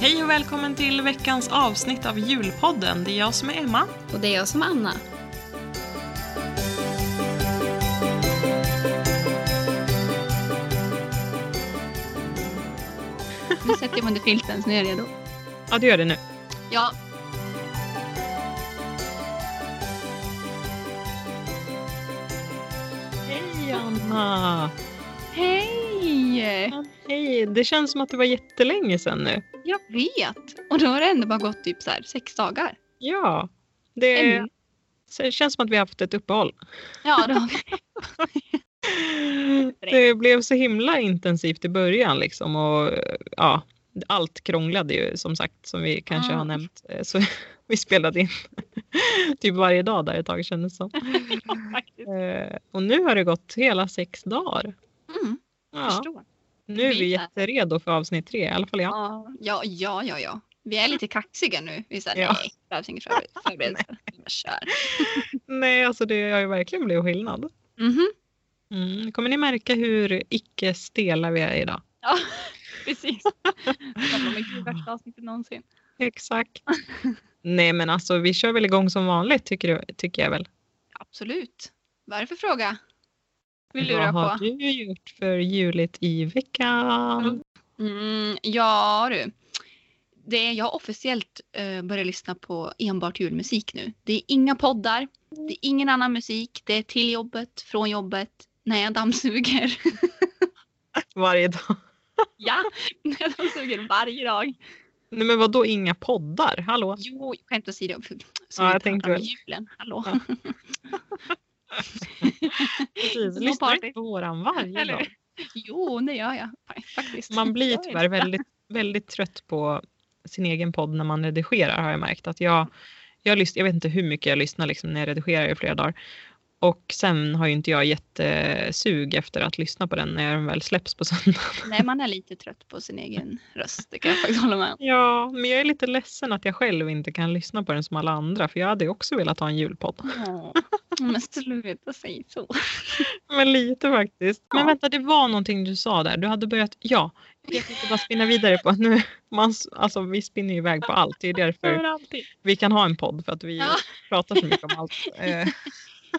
Hej och välkommen till veckans avsnitt av Julpodden. Det är jag som är Emma. Och det är jag som är Anna. Nu sätter jag mig under filten så nu är jag redo. Ja, du gör det nu. Ja. Det känns som att det var jättelänge sedan nu. Jag vet! Och då har det ändå bara gått typ så här sex dagar. Ja, det, Ännu. det känns som att vi har haft ett uppehåll. Ja, det har vi. Det blev så himla intensivt i början liksom och ja, allt krånglade ju som sagt som vi kanske Ah. har nämnt. Eh, Så vi spelade in typ varje dag där ett tag kändes som. Faktiskt. Eh, Och nu har det gått hela sex dagar. Mm, Ja, förstår. Nu är vi är- jätteredo för avsnitt tre, i alla fall jag. Ja, ja, ja, ja. Vi är lite kaxiga nu. Vi säger Ja. nej, det behövs förbered- förberedelse. Kör. Nej, alltså det har ju verkligen blivit skillnad. Mhm. Mm. Kommer ni märka hur icke stela vi är idag? Ja, precis. Men gud, värsta avsnittet någonsin. Exakt. Nej men alltså vi kör väl igång som vanligt tycker, du, tycker jag väl. Absolut. Vad är det för fråga? Vill du Vad röra har på? du gjort för juligt i veckan? Mm, ja du. Det är, jag har officiellt uh, börjat lyssna på enbart julmusik nu. Det är inga poddar, det är ingen annan musik, det är till jobbet, från jobbet, när jag dammsuger. Varje dag. ja, när jag dammsuger varje dag. Nej men vadå inga poddar? Hallå? Jo, skämt åsido. Ja, jag vi tänkte väl. julen. Hallå. Ja. Precis. Små Lyssnar inte på våran varje Eller dag. Jo, det gör jag faktiskt. Man blir tyvärr väldigt, väldigt trött på sin egen podd när man redigerar har jag märkt. Att jag, jag, lys- jag vet inte hur mycket jag lyssnar liksom när jag redigerar i flera dagar. Och sen har ju inte jag jättesug efter att lyssna på den när den väl släpps på söndag. Nej, man är lite trött på sin egen röst. Det kan jag faktiskt hålla med om. Ja, men jag är lite ledsen att jag själv inte kan lyssna på den som alla andra. För jag hade också velat ha en julpodd. Åh, Men sluta säga så. Men lite faktiskt. Men Ja. vänta, det var någonting du sa där. Du hade börjat, ja. Jag tänkte bara spinna vidare på att nu, man, alltså vi spinner ju iväg på allt. Det är därför vi kan ha en podd för att vi Ja. pratar så mycket om allt.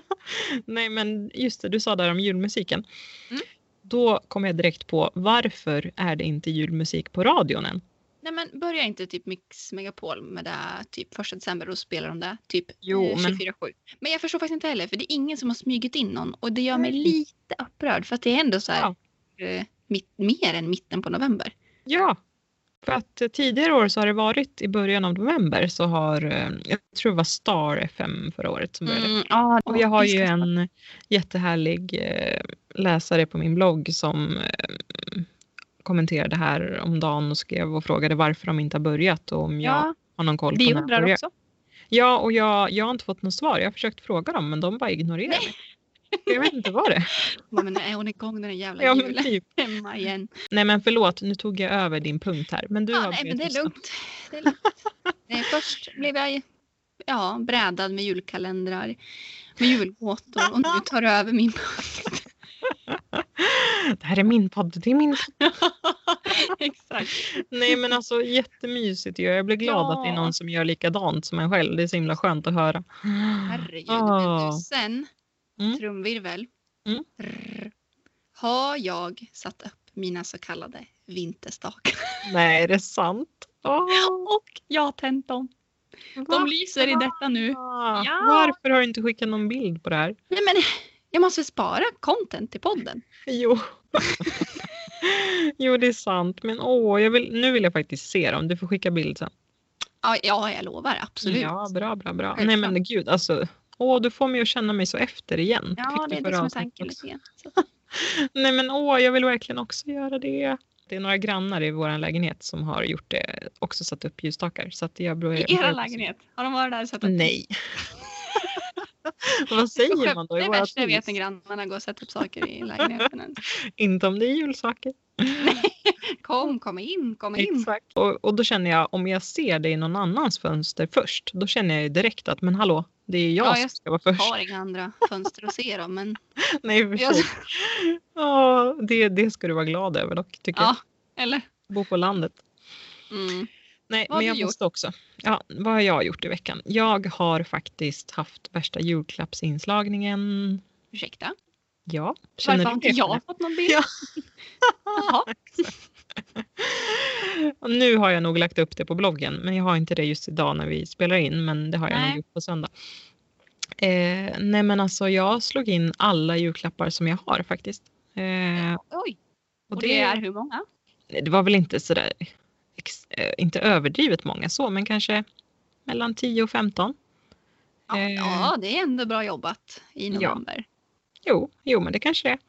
Nej men just det, du sa där om julmusiken. Mm. Då kom jag direkt på varför är det inte julmusik på radion än? Nej men börjar inte typ Mix Megapol med det typ första december och spelar de det typ Jo, eh, men- 24-7. Men jag förstår faktiskt inte heller för det är ingen som har smugit in någon och det gör mig lite upprörd för att det är ändå så här eh, mitt, mer än mitten på november. Ja, för att eh, tidigare år så har det varit i början av november så har, eh, jag tror det var Star FM förra året som började. Mm, ja, Och jag har ju en jättehärlig eh, läsare på min blogg som kommenterade här om dagen och skrev och frågade varför de inte har börjat och om jag Ja, har någon koll på när de börjar. också. Ja, och jag, jag har inte fått något svar. Jag har försökt fråga dem men de bara ignorerar mig. Jag vet inte vad det är. Ja, Men är hon igång den där jävla Ja, julen typ. hemma igen? Nej men förlåt, nu tog jag över din punkt här. Men du Ja, har nej, men det är lugnt. Det är lugnt. Först blev jag ja, brädad med julkalendrar, med julgåtor och nu tar du över min punkt. Det här är min podd, det är min. Exakt. Nej men alltså jättemysigt ju. Jag blir glad att det är Ja. någon som gör likadant som en själv. Det är så himla skönt att höra. Herregud. Men du, sen, Mm. trumvirvel, Mm. Trrr, har jag satt upp mina så kallade vinterstakar. Nej, är det sant? Åh, Och jag har tänt dem. De va? lyser i detta nu. Ja. Varför har du inte skickat någon bild på det här? Nej, men jag måste spara content till podden. Jo. jo, det är sant. Men åh, jag vill, nu vill jag faktiskt se dem. Du får skicka bild sen. Ja, ja jag lovar. Absolut. Ja, bra, bra, bra. Självklart. Nej men gud, alltså. Åh, du får mig att känna mig så efter igen. Ja, det är det som är tanken. Nej men åh, jag vill verkligen också göra det. Det är några grannar i vår lägenhet som har gjort det, också satt upp ljusstakar. Så att jag I era lägenhet? Har de varit där och sett upp? Nej. Vad säger man då? Det värsta jag vet när grannarna går och sätter upp saker i lägenheten. Inte om det är julsaker. Kom, kom in, kom in. Exakt. Och, och då känner jag, om jag ser det i någon annans fönster först, då känner jag direkt att men hallå, det är jag Ja, som jag ska vara först. har inga andra fönster att se dem. Men Nej, för jag. Ja, det, det ska du vara glad över dock, tycker ja, eller? jag. Bo på landet. Mm. Nej, Vad men jag gjort? måste också. Ja, vad har jag gjort i veckan? Jag har faktiskt haft värsta julklappsinslagningen. Ursäkta? Ja, Varför har inte jag det? fått någon bild? Ja. Nu har jag nog lagt upp det på bloggen, men jag har inte det just idag när vi spelar in, men det har jag Nej. nog gjort på söndag. Eh, nej men alltså jag slog in alla julklappar som jag har faktiskt. Eh, Oj, och och det är hur många? det var väl inte sådär, inte överdrivet många så, men kanske mellan 10 och 15. Ja, Eh. ja, det är ändå bra jobbat i Ja. november. Jo, jo men det kanske det är.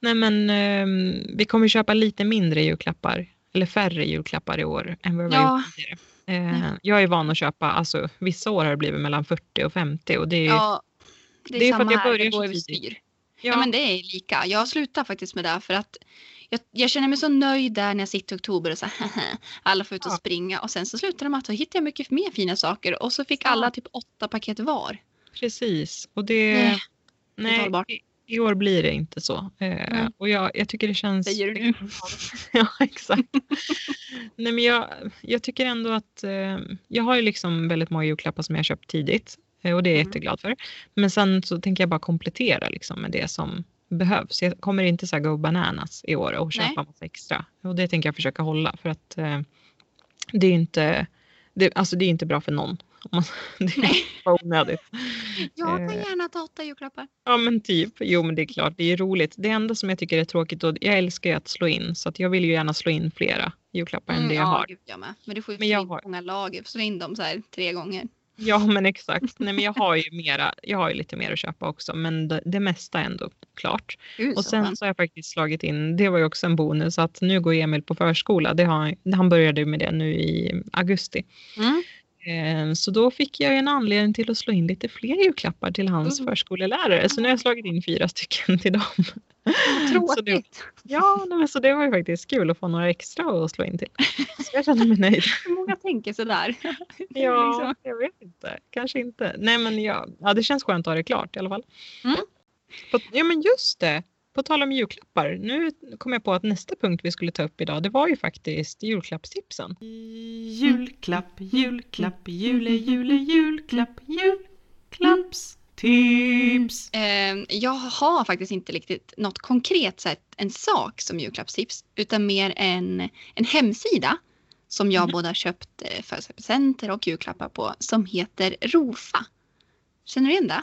Nej men ehm, vi kommer köpa lite mindre julklappar, eller färre julklappar i år än vad vi Ja. gjort tidigare. Eh, jag är van att köpa, alltså vissa år har det blivit mellan 40 och 50 och det är, Ja, det är, det är för att jag här, börjar det så går över tidigt. styr. ja, Ja. men det är lika. Jag slutar faktiskt med det för att jag, jag känner mig så nöjd där när jag sitter i oktober och så här, alla får ut och Ja. springa och sen så slutar de att då hittar jag mycket mer fina saker och så fick Ja. alla typ åtta paket var. precis. Och det, Nej, nej, hållbart. i, i år blir det inte så. Eh, Nej. och jag, jag tycker det känns... Säger du nu. ja, exakt. Nej, men jag, jag tycker ändå att eh, jag har ju liksom väldigt många julklappar som jag köpt tidigt eh, och det är jag Mm. jätteglad för. Men sen så tänker jag bara komplettera liksom med det som behövs. Jag kommer inte så här go bananas i år och köpa Nej. massa extra. Och det tänker jag försöka hålla för att eh, det är inte det, alltså det är inte bra för någon. Det är onödigt. Jag kan Eh. gärna ta åtta julklappar. Ja men typ. Jo men det är klart, det är roligt. Det enda som jag tycker är tråkigt, och jag älskar ju att slå in så att jag vill ju gärna slå in flera julklappar än det jag Mm, ja, har. Gud, jag med. Men du får ju Men jag har- många lager. Slå in dem så här tre gånger. Ja men exakt. Nej men jag har ju mera, jag har ju lite mer att köpa också men det, det mesta är ändå klart. Gud, Och så sen skönt. så har jag faktiskt slagit in, det var ju också en bonus att nu går Emil på förskola. Det har, han började med det nu i augusti. Mm. Eh, Så då fick jag en anledning till att slå in lite fler julklappar till hans Mm. förskolelärare. Så nu har jag slagit in fyra stycken till dem. Vad Så det, Tråkigt. ja, nej, men så det var ju faktiskt kul att få några extra att slå in till. Så jag känner mig nöjd. Hur många tänker sådär? Ja, Liksom. jag vet inte. Kanske inte. Nej, men ja, ja, det känns skönt att ha det klart i alla fall. Mm. Ja, men just det. På tal om julklappar. Nu kom jag på att nästa punkt vi skulle ta upp idag, det var ju faktiskt julklappstipsen. Julklapp, julklapp, jule, jule, julklapp, julklappstips. Eh, jag har faktiskt inte riktigt något konkret så här, en sak som julklappstips utan mer en, en hemsida som jag Mhm. både har köpt eh, födelsedagspresenter och julklappar på som heter Rofa. Känner du igen det?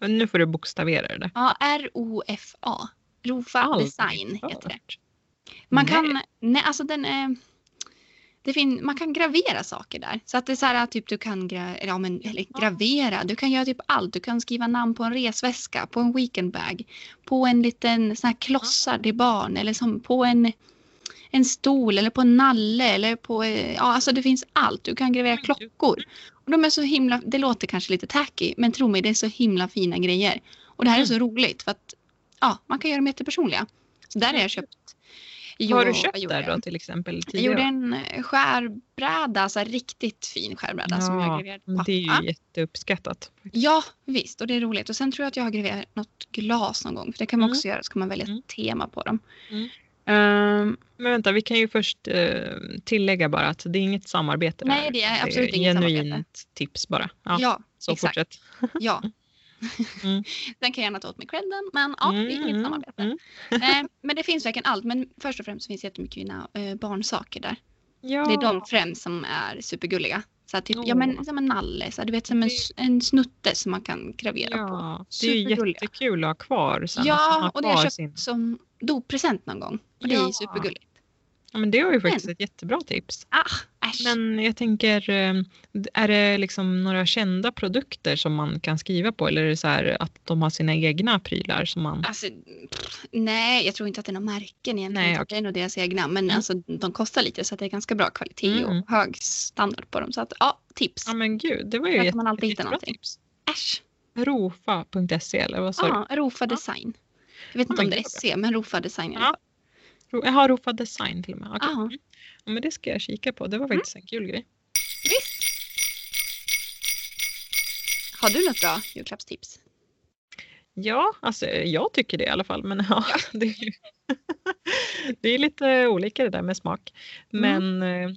Nu får du bokstavera det. Ja, R-O-F-A. Rofa Aldrig Design heter det. Man Nej. kan, nej alltså den är, det fin, man kan gravera saker där. Så att det är så här typ du kan gra, ja, men, eller gravera, du kan göra typ allt. Du kan skriva namn på en resväska, på en weekendbag, på en liten sån här klossar till barn eller som på en, en stol eller på en nalle eller på, eh, ja alltså det finns allt. Du kan gravera klockor. Och de är så himla, det låter kanske lite tacky men tro mig det är så himla fina grejer. Och det här är Mm. så roligt för att ja, man kan göra dem jättepersonliga. Så där har jag köpt. Vad har du Jo, köpt där jag? då till exempel? Jag tidigare? gjorde en eh, skärbräda, så här riktigt fin skärbräda som jag graverade på men det är pappa. ju jätteuppskattat. Ja, visst. Och det är roligt. Och sen tror jag att jag har graverat något glas någon gång. För det kan man Mm. också göra. Så kan man välja ett Mm. tema på dem. Mm. Ehm, Men vänta, vi kan ju först eh, tillägga bara att det är inget samarbete. Nej, där. det är absolut inget genuint samarbete. tips bara. Ja, ja, så exakt. fortsätt. Ja. Mm. Den kan jag gärna ta åt mig credden. Men ja, det är inget Mm, samarbete. mm. Eh, men det finns verkligen allt. Men först och främst finns det jättemycket fina eh, barnsaker där. Ja. Det är de främst som är supergulliga. Så här, typ, ja, men, som en nalle, så här, du vet som en, en snutte som man kan gravera på. Ja, det är ju jättekul att ha kvar sen. Ja, och det har jag köpt som doppresent någon gång. Och det är Ja. ju supergulligt. Ja, men det var ju faktiskt ett jättebra tips. Ah, äsch. Men jag tänker, eh, är det liksom några kända produkter som man kan skriva på eller är det så här att de har sina egna prylar som man... Alltså, pff, nej, jag tror inte att det är några märken egentligen. Nej, okej. Det är nog deras egna. Men Mm. alltså, de kostar lite så att det är ganska bra kvalitet Mm. och hög standard på dem. Så att ja, tips. Ja men gud, det var ju jätte, man alltid hitta jättebra någonting. tips. Äsch. Rofa.se eller vad sa du? Ja, Rofa Design. Jag vet inte om det är SC, men Rofa Design i alla Ja. fall. Ro- Jaha, Rofa Design till och med. Okej. Ja. Mm. Ja, men det ska jag kika på. Det var faktiskt en kul grej. Visst. Har du något bra julklappstips? Ja, alltså jag tycker det i alla fall. Men ja, det, är, ju- det är lite olika det där med smak. Men eh,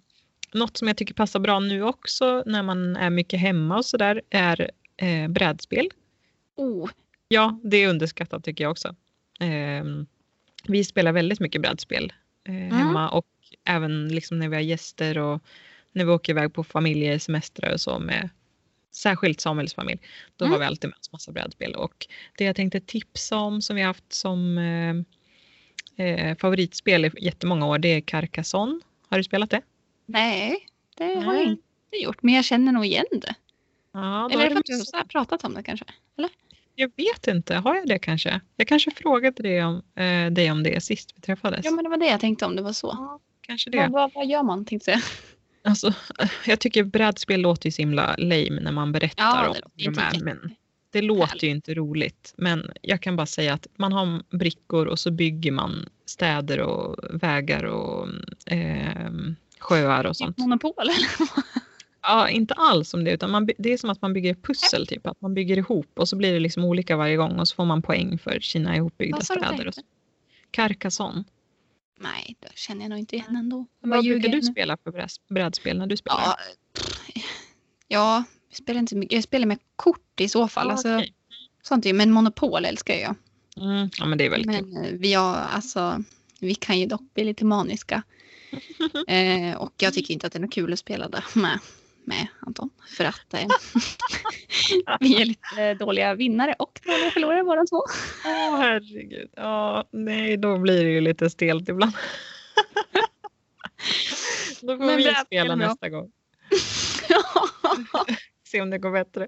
något som jag tycker passar bra nu också när man är mycket hemma och sådär är eh, brädspel. Oh, Ja, det är underskattat tycker jag också. Ehm, vi spelar väldigt mycket brädspel eh, hemma och även liksom när vi har gäster och när vi åker iväg på familjesemestrar och så med särskilt Samuels familj. Då Mm. har vi alltid med oss massa brädspel och det jag tänkte tipsa om som vi har haft som eh, eh, favoritspel i jättemånga år det är Carcassonne. Har du spelat det? nej, det har jag Nej. inte gjort. Men jag känner nog igen det. Ja, Eller massa- har pratat om det kanske? Jag vet inte, har jag det kanske? Jag kanske frågade det om, eh, dig om det sist vi träffades. Ja, men det var det jag tänkte om det var så. kanske det. Vad, vad, vad gör man tänkte jag. Alltså, jag tycker brädspel låter ju så himla lame när man berättar Ja, om det de är, men det låter ju inte roligt. Men jag kan bara säga att man har brickor och så bygger man städer och vägar och eh, sjöar och sånt. Monopol eller? Ja, inte alls som det, utan man, det är som att man bygger pussel, typ. Att man bygger ihop och så blir det liksom olika varje gång och så får man poäng för sina ihopbyggda Vad det städer. Och så. Carcassonne. Nej, det känner jag nog inte igen ändå. Bara Vad brukar du spela för brädspel när du spelar? Ja, ja jag spelar inte så mycket. Jag spelar med kort i så fall. Ja, alltså, okej. sånt är, men Monopol älskar jag. Mm, ja, men det är väldigt kul. Men eh, vi, har, alltså, vi kan ju dock bli lite maniska. eh, och jag tycker inte att det är något kul att spela där med, med Anton. För att eh, vi är lite dåliga vinnare och dåliga förlorare båda två. Åh herregud. Ja, nej, då blir det ju lite stelt ibland. då får Men vi spela nästa gång. Se om det går bättre.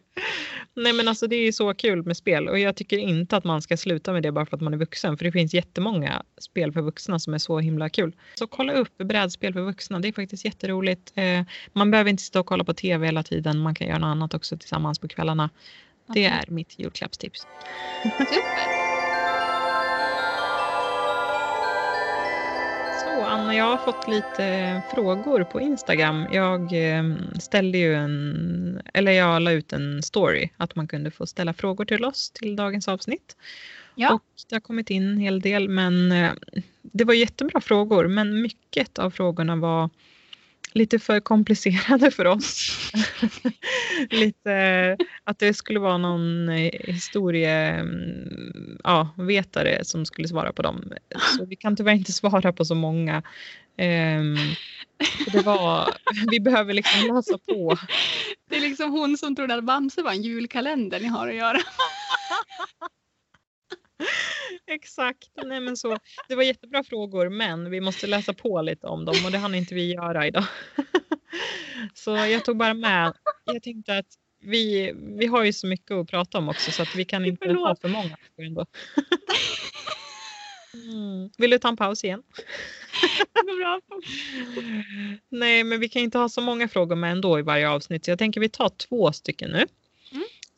Nej men alltså det är så kul med spel och jag tycker inte att man ska sluta med det bara för att man är vuxen. För det finns jättemånga spel för vuxna som är så himla kul. Så kolla upp brädspel för vuxna, det är faktiskt jätteroligt. Eh, man behöver inte sitta och kolla på tv hela tiden, man kan göra något annat också tillsammans på kvällarna. Det är mitt julklappstips. Super. Så Anna, jag har fått lite frågor på Instagram. Jag eh, ställde ju en, eller jag la ut en story att man kunde få ställa frågor till oss till dagens avsnitt. Ja. Och det har kommit in en hel del men eh, det var jättebra frågor men mycket av frågorna var lite för komplicerade för oss. lite att det skulle vara någon eh, historie, mm, ja, som skulle svara på dem. Så vi kan tyvärr inte svara på så många. Så det var, vi behöver liksom läsa på. Det är liksom hon som trodde att Bamse var en julkalender ni har att göra. Exakt. Nej, men så, det var jättebra frågor men vi måste läsa på lite om dem och det hann inte vi göra idag. Så jag tog bara med, jag tänkte att vi, vi har ju så mycket att prata om också så att vi kan inte ha Förlåt. för många ändå. Mm. Vill du ta en paus igen? Bra. Nej, men vi kan inte ha så många frågor med ändå i varje avsnitt. Så jag tänker vi tar två stycken nu.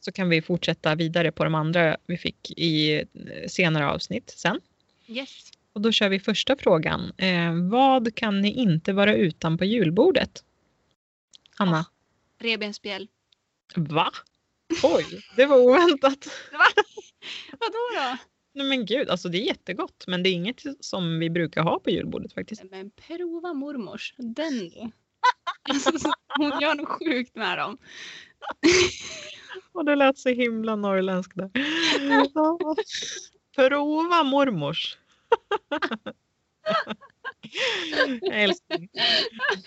Så kan vi fortsätta vidare på de andra vi fick i eh, senare avsnitt sen. Yes. Och då kör vi första frågan. Eh, vad kan ni inte vara utan på julbordet? Anna? Revbensspjäll. Va? Oj, det var oväntat. Vadå då? Nej men gud, alltså det är jättegott men det är inget som vi brukar ha på julbordet faktiskt. Men prova mormors. Den. Alltså, så- hon gör något sjukt med dem. Och det lät så himla norrländsk där. Ja. Prova mormors. Det.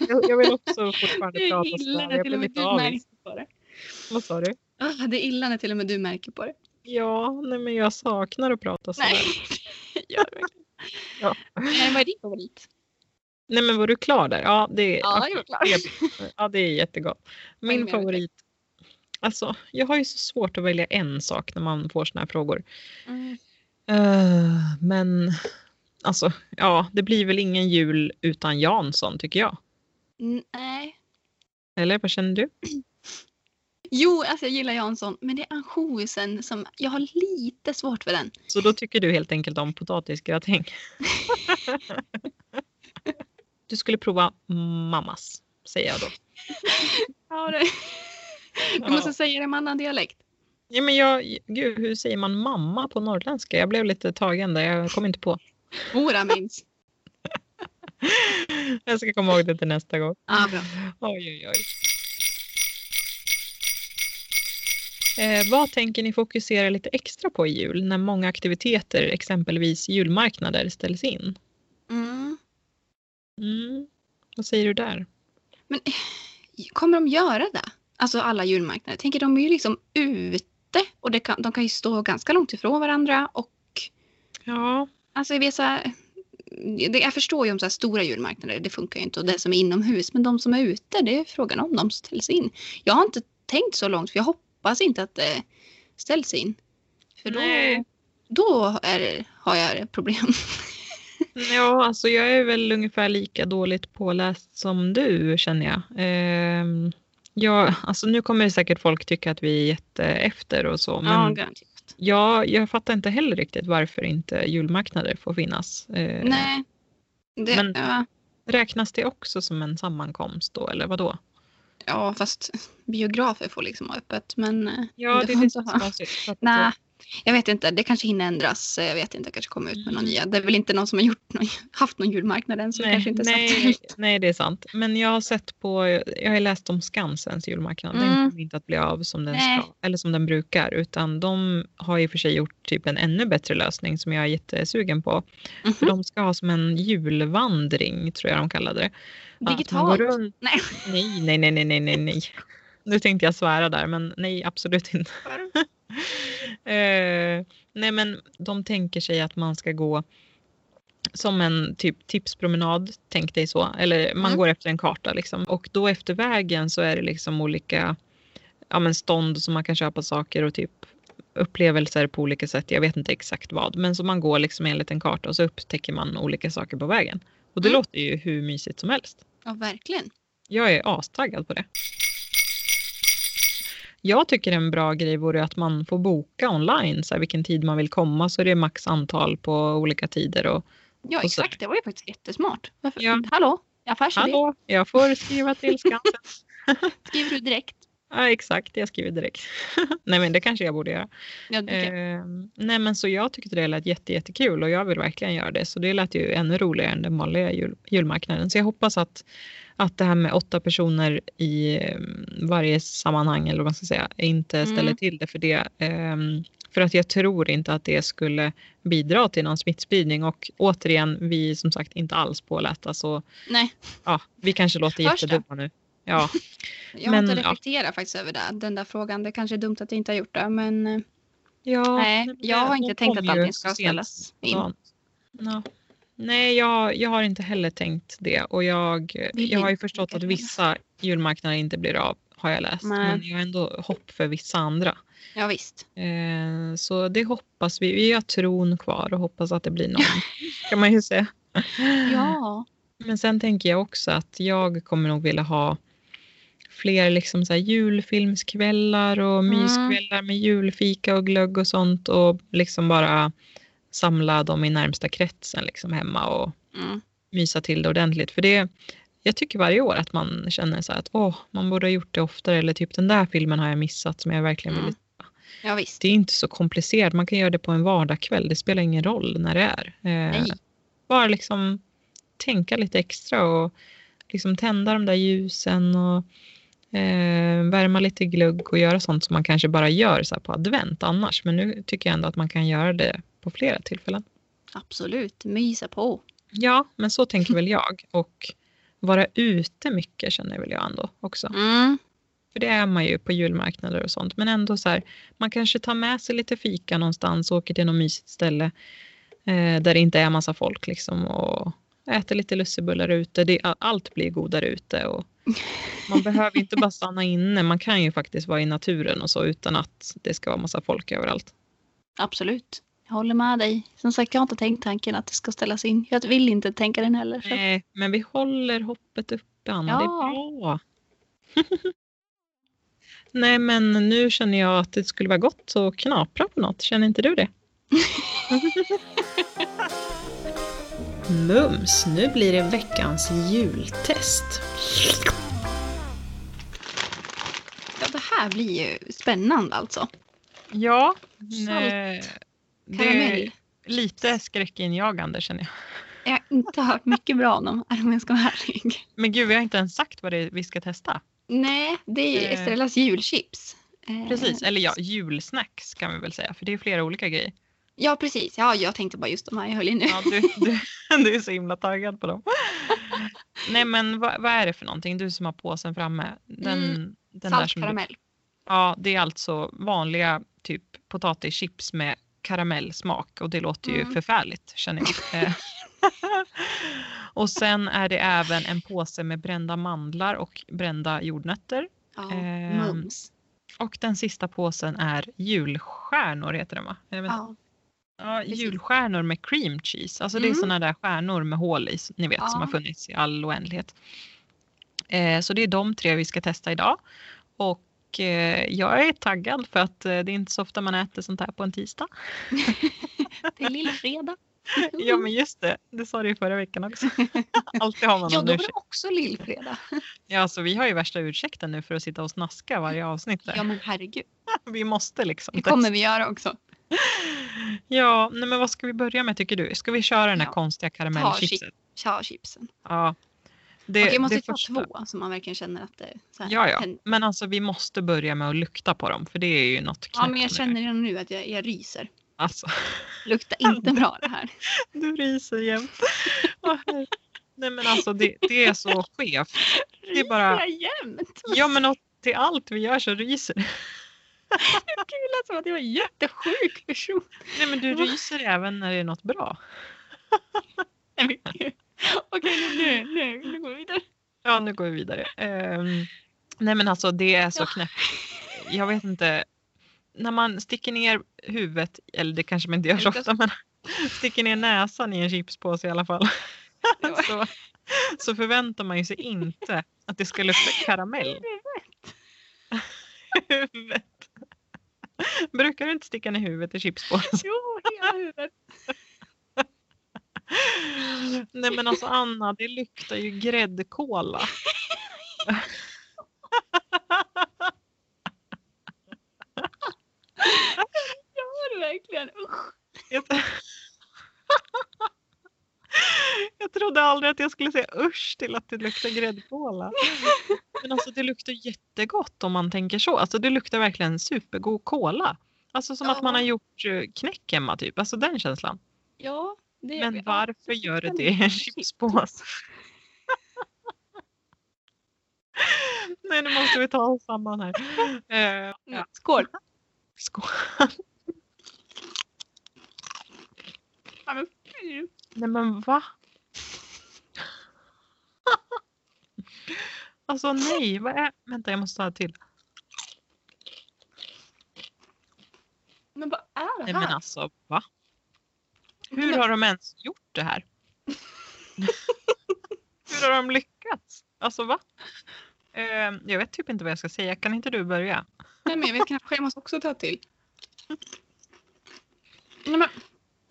Jag, jag vill också fortfarande Det prata illa så. när Jag till blir lite du avis. märker på det. Vad sa du? Ah, det är illa när till och med du märker på det. Ja, nej men jag saknar att prata så. Nej, det gör det verkligen. Ja. Men vad är din favorit? Nej men var du klar där? Ja, det är, Ja, jag är klar. ja, det är jättegott. Min favorit. Alltså, jag har ju så svårt att välja en sak när man får såna här frågor. Mm. Eh, men alltså, ja, det blir väl ingen jul utan Jansson tycker jag. Nej. Eller vad känner du? Jo, alltså jag gillar Jansson, men det är ansjovisen som jag har lite svårt för den. Så då tycker du helt enkelt om potatisgratäng? du skulle prova mammas, säger jag då. Ja, det... Du måste säga det med annan dialekt. Ja, men jag, gud, hur säger man mamma på norrländska? Jag blev lite tagen där, jag kom inte på. Mora minns. Jag ska komma ihåg det till nästa gång. Ja, bra. Oj, oj, oj. Eh, vad tänker ni fokusera lite extra på i jul när många aktiviteter, exempelvis julmarknader, ställs in? Mm. Vad säger du där? Men kommer de göra det? Alltså alla julmarknader. Tänker de är ju liksom ute och kan, de kan ju stå ganska långt ifrån varandra och Ja, alltså jag vet så här, det, jag förstår ju om så stora julmarknader, det funkar ju inte och det som är inomhus, men de som är ute, det är frågan om de ställs in. Jag har inte tänkt så långt för jag hoppas inte att det ställs in. För då, Nej. då är har jag problem. ja alltså jag är väl ungefär lika dåligt påläst som du känner jag. Ehm, ja, alltså nu kommer säkert folk tycka att vi är jätteefter och så, men Ja, garanterat. Ja, jag fattar inte heller riktigt varför inte julmarknader får finnas. Eh, Nej. Det, Men- ja, Räknas det också som en sammankomst då, eller vad då? ja, fast biografer får liksom ha öppet, men eh, Ja, det, det inte är ha- så konstigt. Nej, jag vet inte. Det kanske hinner ändras. Jag vet inte. Jag kanske kommer ut med någon Mm. nya. Det är väl inte någon som har gjort någon, haft någon julmarknad än så det Nej, kanske inte nej, nej, det är sant. Men jag har sett på, jag har läst om Skansens julmarknad. Den Mm. kommer inte att bli av som den Nej. ska, eller som den brukar, utan de har i och för sig gjort typ en ännu bättre lösning som jag är jättesugen på. För Mhm. de ska ha som en julvandring, tror jag de kallade det. Digitalt? runt- Nej. Nej, nej, nej, nej, nej, nej, nej. Nu tänkte jag svära där, men nej, absolut inte. eh, nej, men de tänker sig att man ska gå som en typ tipspromenad, tänk dig så. Eller man Mm. går efter en karta liksom. Och då efter vägen så är det liksom olika ja, men stånd som man kan köpa saker och typ upplevelser på olika sätt. Jag vet inte exakt vad, men så man går liksom enligt en karta och så upptäcker man olika saker på vägen. Och det Mm. låter ju hur mysigt som helst. Ja, verkligen. Jag är astaggad på det. Jag tycker en bra grej vore att man får boka online så här, vilken tid man vill komma så är det max antal på olika tider. Och, Ja, Och exakt. Det var ju faktiskt jättesmart. Varför? Ja. Hallå? Affärsidé. Hallå, jag får skriva till Skansen. Skriver du direkt? Ja, exakt, jag skriver direkt. Nej men det kanske jag borde göra. Ja, jag. Eh, nej men så jag tyckte det lät jätte, jättekul och jag vill verkligen göra det. Så det lät ju ännu roligare än den vanliga jul, julmarknaden. Så jag hoppas att, att det här med åtta personer i eh, varje sammanhang eller vad man ska säga inte ställer Mm. till det för det. Ehm, för att jag tror inte att det skulle bidra till någon smittspridning och återigen, vi är som sagt inte alls pålästa så Nej, ja, vi kanske låter jättedumma nu. Ja, jag har Men, inte ja. reflekterat faktiskt över det. Den där frågan. Det kanske är dumt att jag inte har gjort det, men eh, ja nej, men jag har inte tänkt att allting ska ställas in. Ja. Ja. Nej, jag, jag har inte heller tänkt det och jag, jag har ju förstått att vissa julmarknader inte blir av, har jag läst. Nej. Men jag har ändå hopp för vissa andra. Ja, visst. Eh, så det hoppas vi. Vi har tron kvar och hoppas att det blir någon, kan man ju säga. Ja. Men sen tänker jag också att jag kommer nog vilja ha fler liksom så julfilmskvällar och Mm. myskvällar med julfika och glögg och sånt och liksom bara samla dem i närmsta kretsen liksom hemma och Mm. mysa till det ordentligt. För det, jag tycker varje år att man känner så att åh, man borde ha gjort det oftare eller typ den där filmen har jag missat som jag verkligen vill Mm. Ja, visst. det är inte så komplicerat. Man kan göra det på en vardagskväll. Det spelar ingen roll när det är. Eh, bara liksom tänka lite extra och liksom tända de där ljusen och eh, värma lite glugg och göra sånt som man kanske bara gör så på advent annars. Men nu tycker jag ändå att man kan göra det på flera tillfällen. Absolut. Mysa på. Ja, men så tänker väl jag. Och vara ute mycket känner väl jag ändå också. Mm. För det är man ju på julmarknader och sånt. Men ändå så här, man kanske tar med sig lite fika någonstans, åker till något mysigt ställe eh, där det inte är massa folk liksom och äter lite lussebullar ute. Det, allt blir godare ute och man behöver inte bara stanna inne. Man kan ju faktiskt vara i naturen och så utan att det ska vara massa folk överallt. Absolut. Jag håller med dig. Som sagt, jag har inte tänkt tanken att det ska ställas in. Jag vill inte tänka den heller. Så. Nej, men vi håller hoppet uppe Anna. Det är Ja. bra. Nej, men nu känner jag att det skulle vara gott att knapra på något. Känner inte du det? Mums, nu blir det veckans jultest. Ja, det här blir ju spännande alltså. Ja, Salt nej, det Karamell. är lite skräckinjagande känner jag. Jag har inte hört mycket bra om dem, om jag ska vara ärlig. Men gud, vi har inte ens sagt vad det är vi ska testa. Nej, det är ju Eh. Estrellas julchips. Eh, Precis, eller ja, julsnacks kan vi väl säga, för det är flera olika grejer. Ja, precis. Ja, jag tänkte bara just de här jag höll i nu. Ja, du, du, du är så himla taggad på dem. Nej, men vad, vad är det för någonting? Du som har påsen framme. Den, Mm, den där Salt som karamell. Ja, det är alltså vanliga typ potatischips med karamellsmak och det låter ju Mm. förfärligt känner jag. Eh, och sen är det även en påse med brända mandlar och brända jordnötter. Ja, Ehm, mums. Och den sista påsen är julstjärnor heter den va? Ja, ja, julstjärnor med cream cheese. Alltså det är Mm. sådana där stjärnor med hål i, ni vet, som Ja. har funnits i all oändlighet. Eh, så det är de tre vi ska testa idag. Och eh, jag är taggad för att eh, det är inte så ofta man äter sånt här på en tisdag. det är lillfredag. Ja men just det, det sa du ju förra veckan också. Alltid har man Ja, då var det också lillfredag. Ja, alltså, vi har ju värsta ursäkten nu för att sitta och snaska varje avsnitt. Där. Ja, men herregud. Vi måste liksom. Det kommer vi göra också. Ja, nej, men vad ska vi börja med tycker du? Ska vi köra den här Ja. konstiga karamellchipset? Tja, chipsen. Ja. Det, Okej, jag måste det ta första- två så man verkligen känner att det här, Ja, ja. Men alltså vi måste börja med att lukta på dem för det är ju något Ja, men jag känner redan nu att jag, jag ryser. Alltså, Luktar inte bra det här. du ryser jämt. Nej men alltså det, det är så skevt. Det är bara- Ryser jag jämt? Ja men till allt vi gör så ryser Kul att som att jag var en jättesjuk person. Nej men du ryser även när det är något bra. Okej, nu, nu, nu, nu går vi vidare. Ja nu går vi vidare. Ehm, nej men alltså det är så Ja. knäppt. Jag vet inte. När man sticker ner huvudet, eller det kanske man inte gör så ofta men sticker ner näsan i en chipspåse i alla fall. Ja. så, så förväntar man ju sig inte att det ska lukta karamell. huvudet. Brukar du inte sticka ner huvudet i chipspåsen? Jo, hela huvudet. Nej men alltså Anna, det luktar ju gräddkola. Gör det verkligen? Usch. Jag, trodde aldrig att jag skulle säga usch till att det luktar gräddkola. Men alltså det luktar jättegott om man tänker så. Alltså det luktar verkligen supergod kola. Alltså som att man Ja. har gjort eh, knäck hemma typ. Alltså den känslan. Ja, det Men ja, varför gör det det i en chipspåse? Nej nu måste vi ta oss samman här. Eh, Ja. Skål. skål. Ja. Nej men va? Alltså nej, vad är... Vänta jag måste ta till. Men vad är det Nej här? men alltså va? Hur Men- har de ens gjort det här? Hur har de lyckats? Alltså va? Eh, jag vet typ inte vad jag ska säga. Kan inte du börja? Nej, men jag vet kanske jag måste också ta till. Nej, men,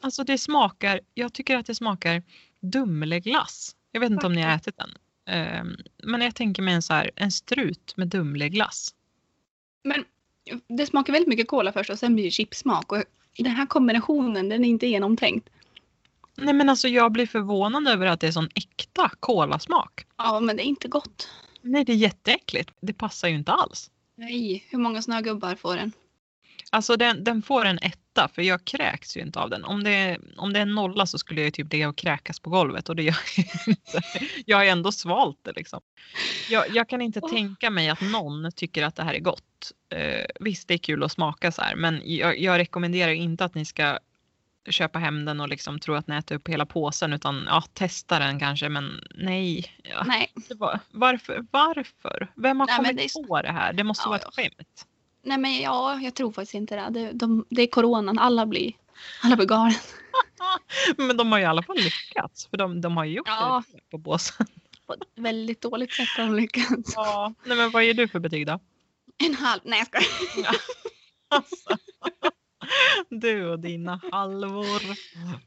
Alltså det smakar, jag tycker att det smakar Dumleglass. Jag vet inte om ni har ätit den. Ehm, men jag tänker mig en, så här, en strut med Dumleglass. men det smakar väldigt mycket cola först och sen blir det chipsmak. Och den här kombinationen, den är inte genomtänkt. Nej men alltså jag blir förvånad över att det är sån äkta kolasmak. Ja, men det är inte gott. Nej det är jätteäckligt. Det passar ju inte alls. Nej, hur många snögubbar får den? Alltså den, den får en etta för jag kräks ju inte av den. Om det, om det är en nolla så skulle jag ju typ ligga och kräkas på golvet och det gör jag inte. Jag har ändå svalt det liksom. Jag, jag kan inte Åh. tänka mig att någon tycker att det här är gott. Eh, visst det är kul att smaka så här men jag, jag rekommenderar inte att ni ska köpa hem den och liksom tro att ni äter upp hela påsen utan ja, testa den kanske men nej. Ja, Nej, var, varför? Varför? Vem har Nej, kommit det så- på det här? Det måste Ja, vara ett skämt. Nej men ja, jag tror faktiskt inte det. Det, de, det är coronan, alla blir, alla blir galen. Men de har ju i alla fall lyckats. För de, de har ju gjort Ja. det på båsen. På ett väldigt dåligt sätt har de lyckats. Ja. Nej, men vad ger du för betyg då? En halv. Nej jag skojar. Ja. Alltså. Du och dina halvor.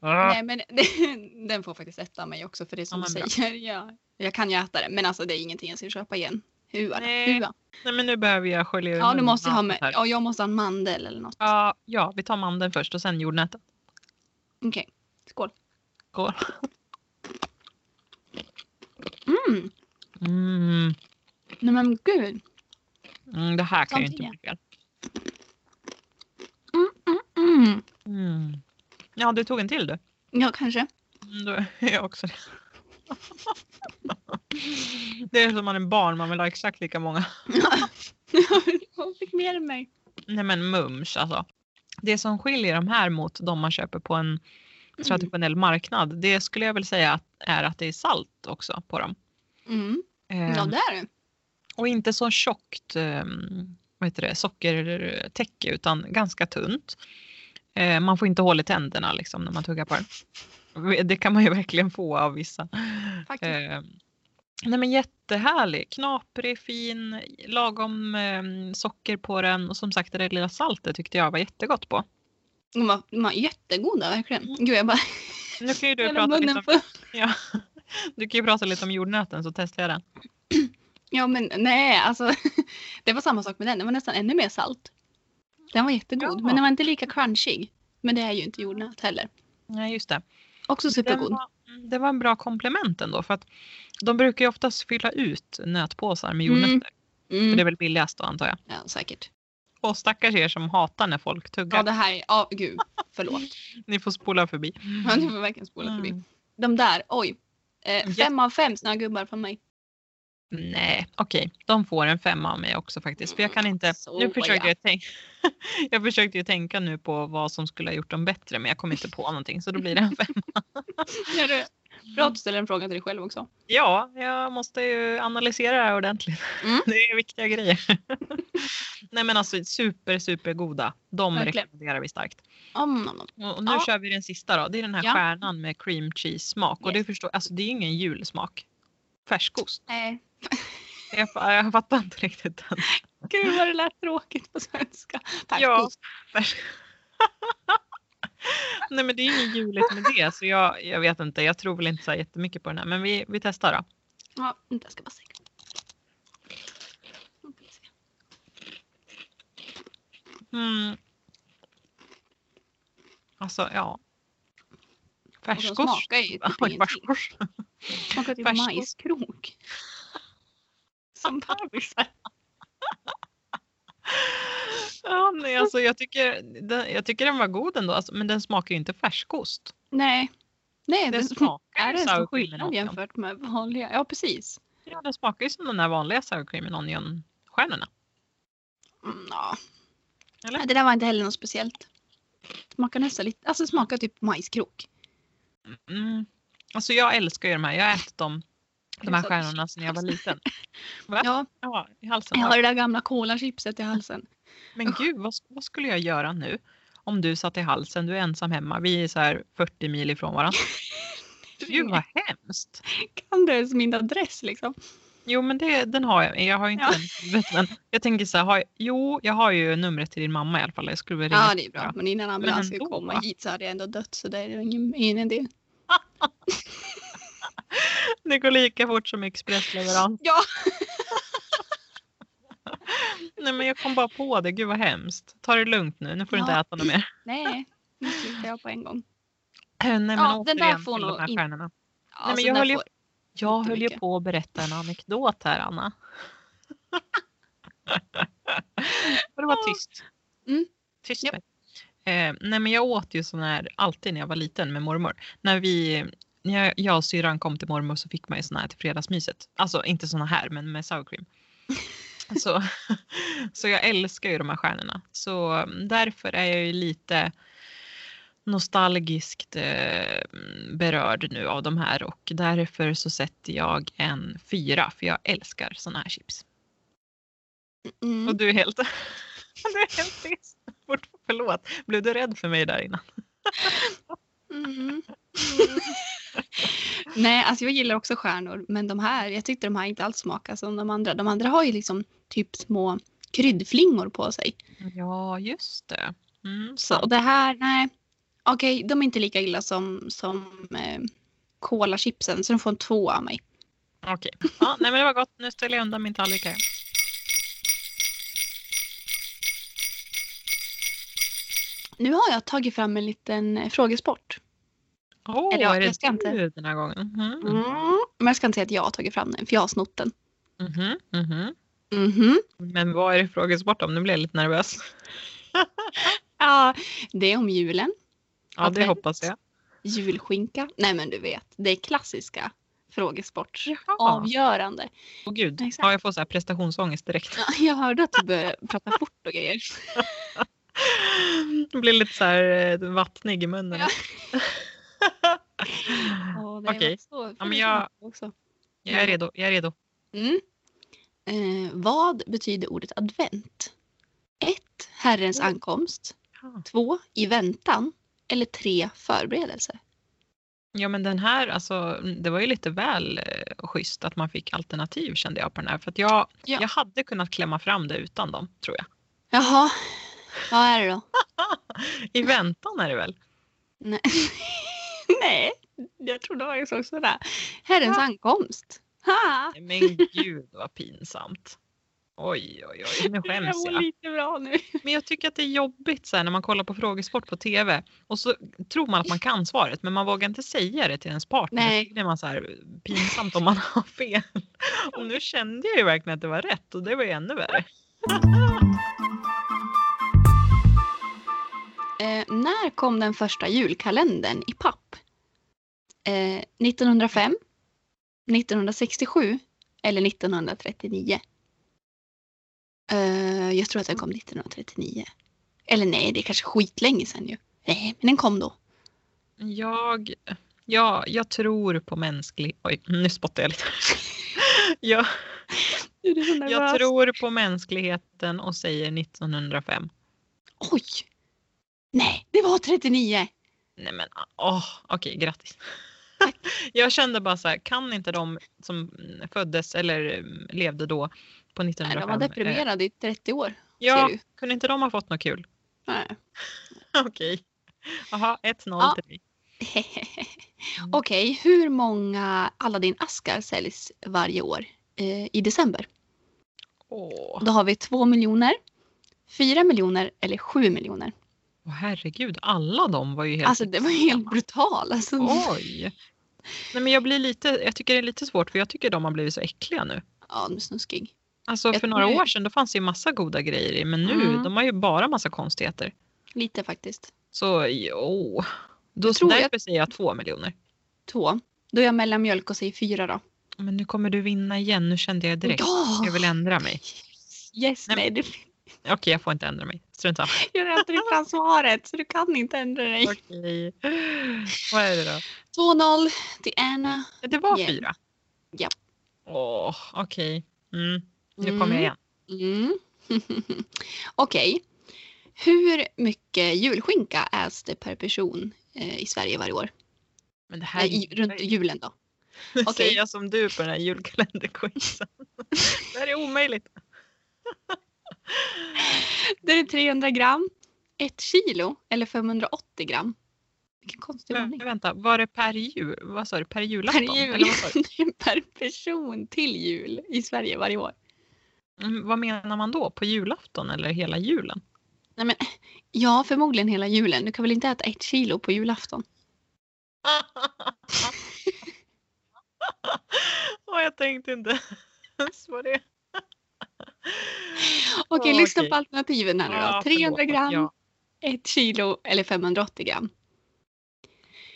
Nej men det- den får faktiskt av mig också för det som Ja, du säger. Ja, jag kan ju äta det men alltså det är ingenting jag ska köpa igen. Hua, Nej. hua. Nej men nu behöver jag skölja ur Ja du måste och ha med, sånt här. ja jag måste ha en mandel eller något. Ja, ja, vi tar mandeln först och sen jordnöten. Okej, skål. Skål. Mm. Mm. Nej men gud. Mm, det här kan ju inte bli fel. Mm, mm, mm. Mm. Ja, du tog en till du. Ja kanske. Mm, Då är jag också det. Det är som man är barn, man vill ha exakt lika många. Hon fick mer än mig. Nej men mums alltså. Det som skiljer de här mot de man köper på en traditionell marknad, det skulle jag väl säga att, är att det är salt också på dem. Mm. Eh, Ja det är det. Och inte så tjockt eh, vad heter det, sockertäcke utan ganska tunt. Eh, man får inte hål i tänderna liksom när man tuggar på den. Det kan man ju verkligen få av vissa. Faktiskt. Nej men jättehärlig, knaprig, fin, lagom eh, socker på den och som sagt det där lilla saltet tyckte jag var jättegott på. De var, de var jättegoda verkligen. Gud jag bara... Nu kan ju du prata lite om, ja, du kan ju prata lite om jordnöten så testar jag den. Ja men nej alltså. Det var samma sak med den. Den var nästan ännu mer salt. Den var jättegod Ja. men den var inte lika crunchig. Men det är ju inte jordnöt heller. Nej just det. Också Den supergod. var, det var en bra komplement ändå för att de brukar ju oftast fylla ut nötpåsar med Mm. jordnötter. För Mm. det är väl billigast då antar jag. Ja säkert. Och stackars er som hatar när folk tuggar. Ja det här är, ja gud. Förlåt. Ni får spola förbi. Ja, du får verkligen spola förbi. Mm. De där, oj. Eh, fem av fem såna gubbar från mig. Nej, okej. De får en femma av mig också faktiskt. För jag kan inte... Så Nu försökte ja. jag, tänka, jag försökte ju tänka nu på vad som skulle ha gjort dem bättre men jag kom inte på någonting så då blir det en femma. Bra att du ställer en fråga till dig själv också. Ja, jag måste ju analysera det här ordentligt. Mm. Det är viktiga grejer. Nej men alltså super, super goda. De Verkligen. rekommenderar vi starkt. Om, om, om. Och nu Ja. kör vi den sista då. Det är den här Ja. stjärnan med cream cheese smak. Och det, Yes. förstår, alltså, det är ingen julsmak. Färskost. Nej. Jag, jag fattar inte riktigt den. Gud vad det lät tråkigt på svenska. Ja. Färskost. Färs... Nej men det är inget juligt med det så jag, jag vet inte. Jag tror väl inte så jättemycket på den här men vi, vi testar då. Ja, jag ska bara se. Mm. Alltså ja. Färskost. smakar ju typ ingenting. Smakar typ majskrok. Som bebisar. Ja, nej, alltså, jag, tycker, den, jag tycker den var god ändå alltså, men den smakar ju inte färskost. Nej. Nej, Den smakar är det en skillnad jämfört med vanliga? Ja, precis. Ja, den smakar ju som de där vanliga sour cream and onion stjärnorna. Mm, ja. Eller? Nej, Det där var inte heller något speciellt. Smakar nästan lite, alltså smakar typ majskrok. Mm. Alltså jag älskar ju de här. Jag har ätit dem, de här stjärnorna sedan jag var liten. Va? Ja, Ja, i halsen. jag har det där gamla colachipset i halsen. Men gud, vad, vad skulle jag göra nu? Om du satt i halsen, du är ensam hemma, vi är så här 40 mil ifrån varandra. Gud vad hemskt. Kan du ens min adress liksom? Jo men det, den har jag, jag har inte Ja. den huvudet, men jag tänker så här, har jag, jo jag har ju numret till din mamma i alla fall. Jag skulle ringa Ja, det är bra. Men innan ambulans skulle komma hit så hade jag ändå dött så det är ingen, ingen idé. Det går lika fort som expressleverans. Ja. Nej men jag kom bara på det, gud vad hemskt. Ta det lugnt nu, nu får du inte Ja. äta något mer. Nej, nu slutar jag på en gång. Nej men Ja, den där återigen får till de här in- stjärnorna. Ja, Nej, men jag höll ju- Jag Inte höll ju på att berätta en anekdot här Anna. Får du vara tyst? Mm. Tyst med. Eh, nej men jag åt ju sån här alltid när jag var liten med mormor. När vi, jag, jag och syrran kom till mormor så fick man ju såna här till fredagsmyset. Alltså inte såna här men med sour cream. så, så jag älskar ju de här stjärnorna. Så mm, därför är jag ju lite nostalgiskt eh, berörd nu av de här och därför så sätter jag en fyra för jag älskar såna här chips. Mm. Och du är helt, du är helt tyst. Förlåt, blev du rädd för mig där innan? Mm. Nej, alltså jag gillar också stjärnor, men de här, jag tyckte de här inte alls smakade som de andra. De andra har ju liksom typ små kryddflingor på sig. Ja, just det. Mm, Så och det här, nej. Okej, de är inte lika illa som, som eh, kolachipsen så de får en två av mig. Okej. Ja, nej, men det var gott. Nu ställer jag undan min tallrik här. Nu har jag tagit fram en liten eh, frågesport. Eller ja, är det jag ska inte- du den här gången? Mhm. Mm. Men jag ska inte säga att jag har tagit fram den för jag har snott den. Mhm, mhm. Mhm. Men vad är det frågesport om? Nu blir jag lite nervös. Ja, det är om julen. Ja, det Advent. hoppas jag. Julskinka. Nej men du vet, det är klassiska frågesport. Jaha. Avgörande. Åh gud, Exakt. ja, jag får så här prestationsångest direkt. Ja, jag hörde att du började prata fort och grejer. Det blir lite så här eh, vattnig i munnen. Ja. Okej. Ja, men jag- också. Jag är redo. Jag är redo. Mm. Eh, vad betyder ordet advent? 1. Herrens ankomst. Ja. 2. I väntan. Eller 3. Förberedelse. Ja men den här, alltså det var ju lite väl eh, schysst att man fick alternativ kände jag på den här. För att jag, Ja. jag hade kunnat klämma fram det utan dem tror jag. Jaha, vad är det då? I väntan är det väl? Nej, Nej jag tror det var ju så sådär. Herrens Va? ankomst. Ha! Men gud vad pinsamt. Oj oj oj, nu skäms jag jag. lite bra nu. Men jag tycker att det är jobbigt så här, när man kollar på frågesport på TV och så tror man att man kan svaret men man vågar inte säga det till ens partner. Nej. Då blir man så här pinsamt om man har fel. Och nu kände jag ju verkligen att det var rätt och det var ju ännu värre. Eh, när kom den första julkalendern i papp? Eh, 1905, 1967 eller 1939? Eh, jag tror att den kom 1939. Eller nej, det är kanske skitlänge sedan ju. Nej, men den kom då. Jag, ja, jag tror på mänsklig... Oj, nu spottar jag lite. jag, jag tror på mänskligheten och säger 1905. Oj! Nej, det var 39. Nej men åh, okej, grattis. jag kände bara så här, kan inte de som föddes eller mm, levde då på Nej, 1905? de var eh, deprimerade i 30 år. Ja, kunde inte de ha fått något kul? Nej. Okej. Jaha, 1-0 Ja. till mig. Okej, hur många Aladdin-askar säljs varje år eh, i december? Åh, Då har vi 2 miljoner, 4 miljoner eller 7 miljoner. åh, herregud, alla de var ju helt... Alltså det var helt brutalt. Alltså, Oj. Nej, men jag, blir lite, jag tycker det är lite svårt för jag tycker de har blivit så äckliga nu. Ja, nu snuskig. Alltså Jag för några tror- år sedan då fanns det ju massa goda grejer i men nu Mm. de har ju bara massa konstigheter. Lite faktiskt. Så jo. Då, Jag tror därför jag- säger jag två miljoner. Två. Då är jag mellanmjölk och säger fyra då. Men nu kommer du vinna igen, nu kände jag direkt. Ja! Jag vill ändra mig. Yes, Nej, nej, Okej, jag får inte ändra mig. Strunt samma. jag har tryckt fram svaret så du kan inte ändra dig. Okej. Vad är det då? 2-0 till Anna. Det var Igen. fyra? Ja. Åh, okej. Mm. Nu Mm. kommer jag igen. Mm. Okej. Hur mycket julskinka äts det per person eh, i Sverige varje år? Men det här Eh, i, runt julen då. Nu okej. säger jag som du på den här julkalenderquizen. det här är omöjligt. Det är 300 gram, ett kilo eller 580 gram. Vilken konstig Men, ordning. vänta, var det per jul? Vad sa du? Per julafton? Per jul. Eller per person till jul i Sverige varje år. Mm, vad menar man då? På julafton eller hela julen? Nej, men, ja, förmodligen hela julen. Du kan väl inte äta ett kilo på julafton? Åh, jag tänkte inte ens på det. Okej, Åh, lyssna på alternativen här nu då. Ja, 300 förlåt. gram, Ja. ett kilo eller 580 gram.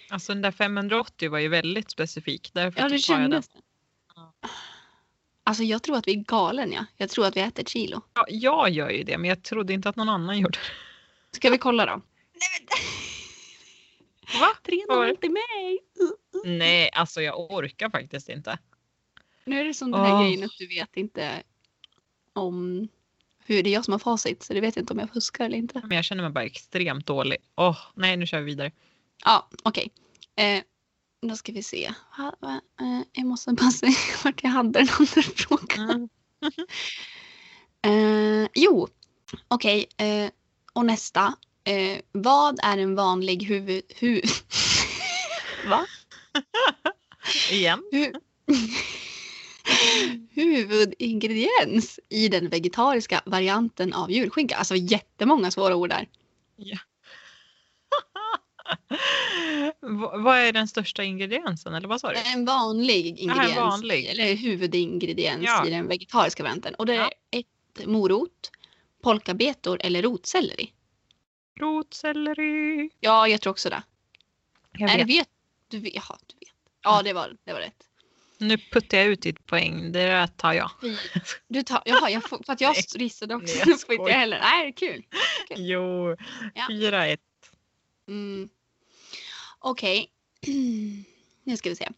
Alltså den där 580 var ju väldigt specifik. Därför Ja, det jag den. kändes. Alltså jag tror att vi är galen ja. Jag tror att vi äter ett kilo. Ja, jag gör ju det, men jag trodde inte att någon annan gjorde det. Ska vi kolla då? Va? 300 till mig! Nej, alltså jag orkar faktiskt inte. Nu är det som den här Åh. grejen att du vet inte om hur det är jag som har facit. Så du vet inte om jag fuskar eller inte. Men jag känner mig bara extremt dålig. Åh, nej, nu kör vi vidare. Ja, okej. Eh, då ska vi se. Va, va, eh, jag måste bara se vart jag hade den andra frågan. Mm. Eh, jo, okej. eh, och nästa. Eh, vad är en vanlig huvud... Hu Va? Igen. Huvudingrediens i den vegetariska varianten av julskinka. Alltså jättemånga svåra ord där. V- vad är den största ingrediensen eller vad sa du? En vanlig ingrediens, vanlig. eller huvudingrediens Ja. i den vegetariska varianten. Och det är Ja. ett morot, polkabetor eller rotselleri. Rotselleri. Ja, jag tror också det. Jag Nej, vet. du vet. Du vet. Jaha, du vet. Ja, det var, det var rätt. Nu puttar jag ut ditt poäng. Det där tar jag. Du tar, jaha, jag får, för att jag Nej. gissade också. Nej, jag får inte jag heller. Nej, kul. Jo, Ja. fyra ett. Mm. Okej. nu ska vi se.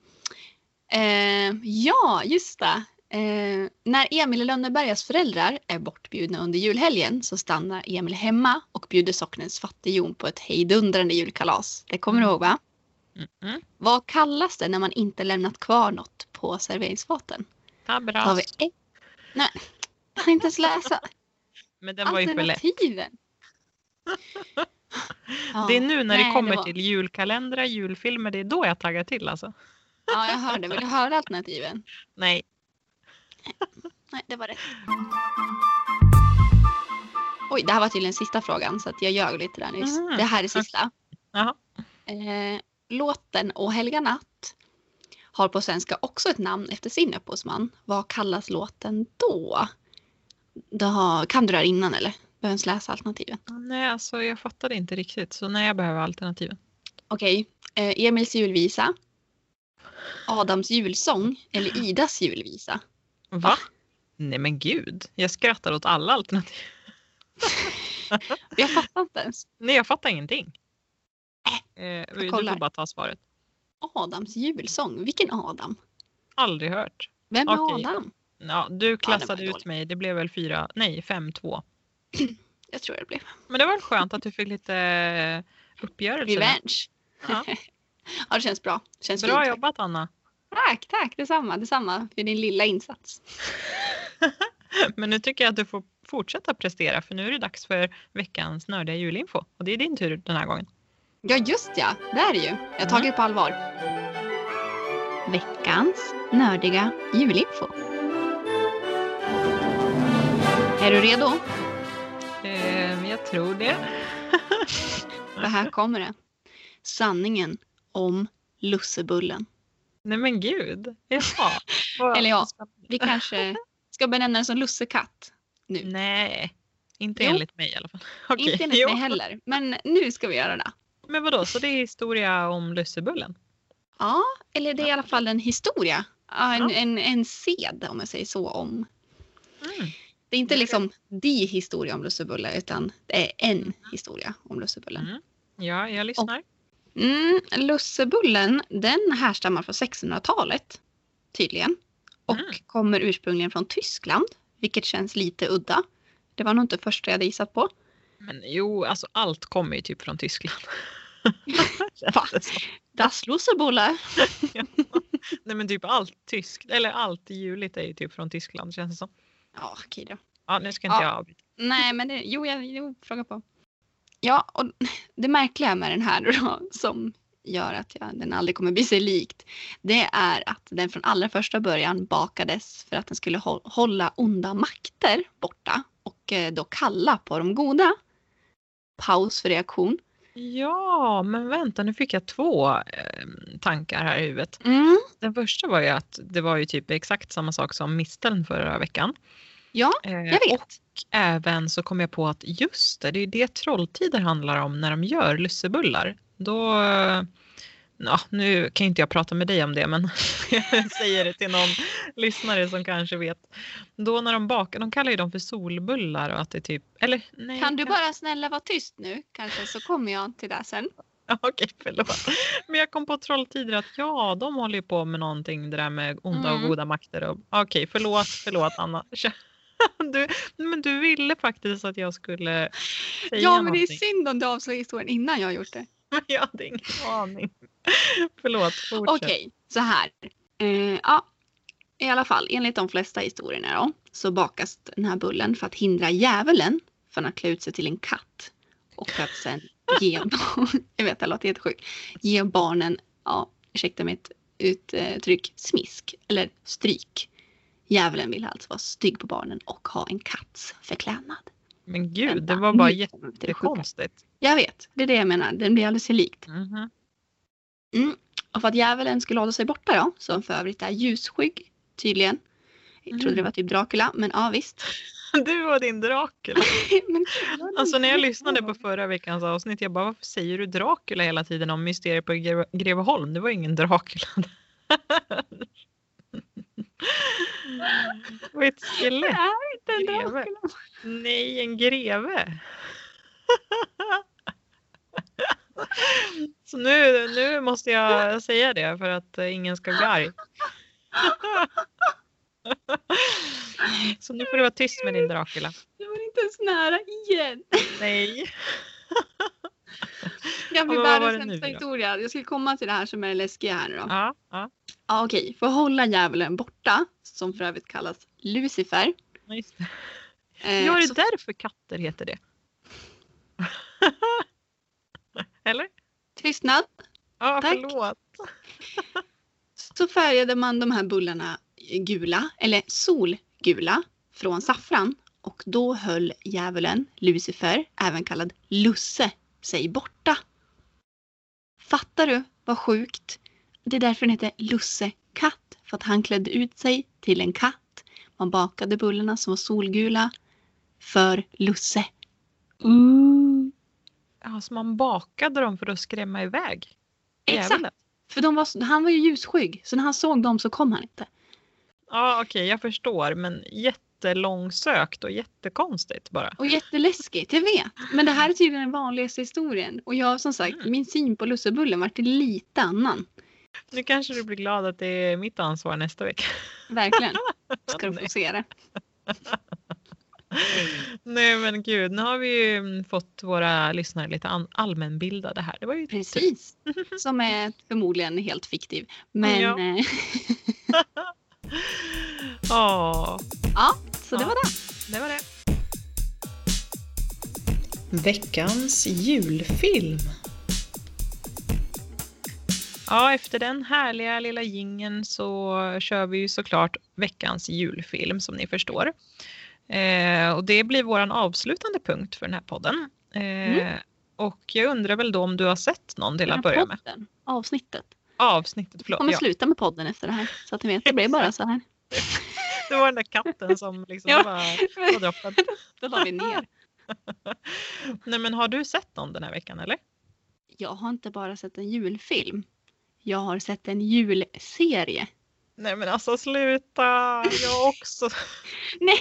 Eh, ja, just det. Eh, när Emil i Lönnebergas föräldrar är bortbjudna under julhelgen så stannar Emil hemma och bjuder socknens fattighjon på ett hejdundrande julkalas. Det kommer du ihåg va? Mm-mm. Vad kallas det när man inte lämnat kvar något på serveringsfaten? Har Tabras. vi ett... Nej, jag kan inte ens läsa Men den var ju för lätt. Ja, Det är nu när nej, det kommer var- till julkalendrar, julfilmer, det är då jag taggar till alltså. Ja, jag hörde. Vill du höra alternativen? Nej. Nej, det var rätt. Oj, det här var tydligen sista frågan så att jag ljög lite där nyss. Mhm, Det här är sista. Jaha. Eh, låten Och helga natt har på svenska också ett namn efter sin upphovsman. Vad kallas låten då? Har, kan du det här innan eller? Behöver ens läsa alternativen. Nej, alltså jag fattade inte riktigt. Så nej, jag behöver alternativen. Okej. Eh, Emils julvisa. Adams julsång eller Idas julvisa. Va? Nej men gud. Jag skrattar åt alla alternativ. Jag fattar inte ens. Nej, jag fattar ingenting. Eh, du kollar. får bara ta svaret. Adams julsång. Vilken Adam? Aldrig hört. Vem är Okej. Adam? Ja, du klassade dålig. ut mig. Det blev väl fyra, nej fem, två. Jag tror det blev. Men det var väl skönt att du fick lite eh, uppgörelse. Revenge. Ja. Ja, det känns bra. Känns Bra fint. jobbat Anna. Tack, tack. Detsamma, detsamma för din lilla insats. Men nu tycker jag att du får fortsätta prestera för nu är det dags för veckans nördiga julinfo. Och det är din tur den här gången. Ja, just ja. Det är det ju. Jag har tagit det på allvar. Veckans nördiga julinfo. Är du redo? Eh, jag tror det. För här kommer det. Sanningen om lussebullen. Nej men gud. Jaha. Eller ja. Vi kanske ska benämna den som lussekatt nu. Nej, inte Jo. enligt mig i alla fall. Okej, Inte enligt jo. mig heller. Men nu ska vi göra det. Men vadå, så det är historia om lussebullen? Ja, eller det är i alla fall en historia. En, Ja. en, en sed om jag säger så om. Mm. Det är inte liksom di historia om lussebulle utan det är en historia om lussebullen. Mm. Ja, jag lyssnar. Mm, lussebullen den härstammar från 1600-talet tydligen. Och Mm. kommer ursprungligen från Tyskland. Vilket känns lite udda. Det var nog inte första jag hade gissat på. Men jo, alltså allt kommer ju typ från Tyskland. Das Lussebulle. Nej men typ allt tyskt, eller allt juligt är ju typ från Tyskland känns det som. Ja, okej då. Ja, nu ska inte Ja. jag avbryta. Nej, men det, jo, jag, jo, fråga på. Ja, och det märkliga med den här då, som gör att jag, den aldrig kommer bli sig likt, det är att den från allra första början bakades för att den skulle hå- hålla onda makter borta och eh, då kalla på de goda. Paus för reaktion. Ja, men vänta, nu fick jag två eh, tankar här i huvudet. Mm. Den första var ju att det var ju typ exakt samma sak som misteln förra veckan. Ja, Eh, jag vet. Och även så kom jag på att just det, det är det trolltider handlar om när de gör lussebullar. Då, ja, nu kan inte jag prata med dig om det men jag säger det till någon lyssnare som kanske vet. Då när de bakar, de kallar ju dem för solbullar och att det typ, eller nej. Kan du bara snälla vara tyst nu kanske så kommer jag till det sen. Okej, förlåt. Men jag kom på trolltider att ja, de håller ju på med någonting det där med onda och Mm. goda makter. Och, okej, förlåt, förlåt Anna. Du, men du ville faktiskt att jag skulle säga Ja, men det är någonting. synd om du avslöjar historien innan jag har gjort det. Jag hade ingen aning. Förlåt, fortsätt. Okej, så här. Eh, ja. i alla fall, enligt de flesta historierna då, så bakas den här bullen för att hindra djävulen från att klä ut sig till en katt. Och för att sen ge, jag vet det låter jättesjukt, ge barnen, ja ursäkta mitt uttryck, smisk eller stryk. Djävulen vill alltså vara stygg på barnen och ha en katts förklädnad. Men gud, det var bara jättekonstigt. Jag vet, det är det jag menar. Den blir alldeles för likt. Mhm. Och för att djävulen skulle hålla sig borta då, som för övrigt är ljusskygg tydligen. Jag trodde det var typ Dracula, men ja visst. Du och din Dracula. men, Alltså när jag lyssnade på förra veckans avsnitt, jag bara varför säger du Dracula hela tiden om mysteriet på Gre- Greveholm? Det var ingen Dracula. Det var ett det skelett. är inte en. Dracula. Nej, en greve. Så nu, nu måste jag säga det för att eh, ingen ska bli arg. Så nu får du vara tyst med din Dracula. Det var inte ens nära igen. Nej. Jag var världens sämsta historia. Jag ska komma till det här som är det läskiga här nu då. Ja, ja. Ja, okej. För att hålla djävulen borta, som för övrigt kallas Lucifer. ja, just det. Eh, Ja, är det så, därför katter heter det? Eller? tystnad. Ja, Tack. förlåt. Så färgade man de här bullarna gula, eller solgula, från saffran. Och då höll djävulen, Lucifer, även kallad Lusse, sig borta. Fattar du vad sjukt? Det är därför den heter Lusse katt. För att han klädde ut sig till en katt. Man bakade bullarna som var solgula för Lusse. Mm. Ja, så man bakade dem för att skrämma iväg Exakt. För de var, han var ju ljusskygg, så när han såg dem så kom han inte. Ja, okej, jag förstår. Men jättelångsökt och jättekonstigt bara. Och jätteläskigt, jag vet. Men det här är tydligen den vanligaste historien. Och jag som sagt, Mm. min syn på lussebullen vart lite annan. Nu kanske du blir glad att det är mitt ansvar nästa vecka. Verkligen. Ska du få se det. Nej men gud, nu har vi ju mm, fått våra lyssnare lite allmänbildade här. Det var ju Precis. Som är förmodligen helt fiktiv. Men Ja. eh, Ja, ja, så det Ja. var det. det var det. Veckans julfilm. Ja, efter den härliga lilla gingen så kör vi ju såklart veckans julfilm som ni förstår. Eh, och det blir våran avslutande punkt för den här podden. Eh, Mm. Och jag undrar väl då om du har sett någon till att börja med? podden, Avsnittet. Avsnittet, Jag förlåt. kommer Ja, sluta med podden efter det här. Så att ni vet, det blir bara så här. det var den där katten som liksom Ja. var pådroppad. Då la vi ner. Nej men har du sett någon den här veckan eller? Jag har inte bara sett en julfilm. Jag har sett en julserie. Nej men alltså sluta, jag också. Nej!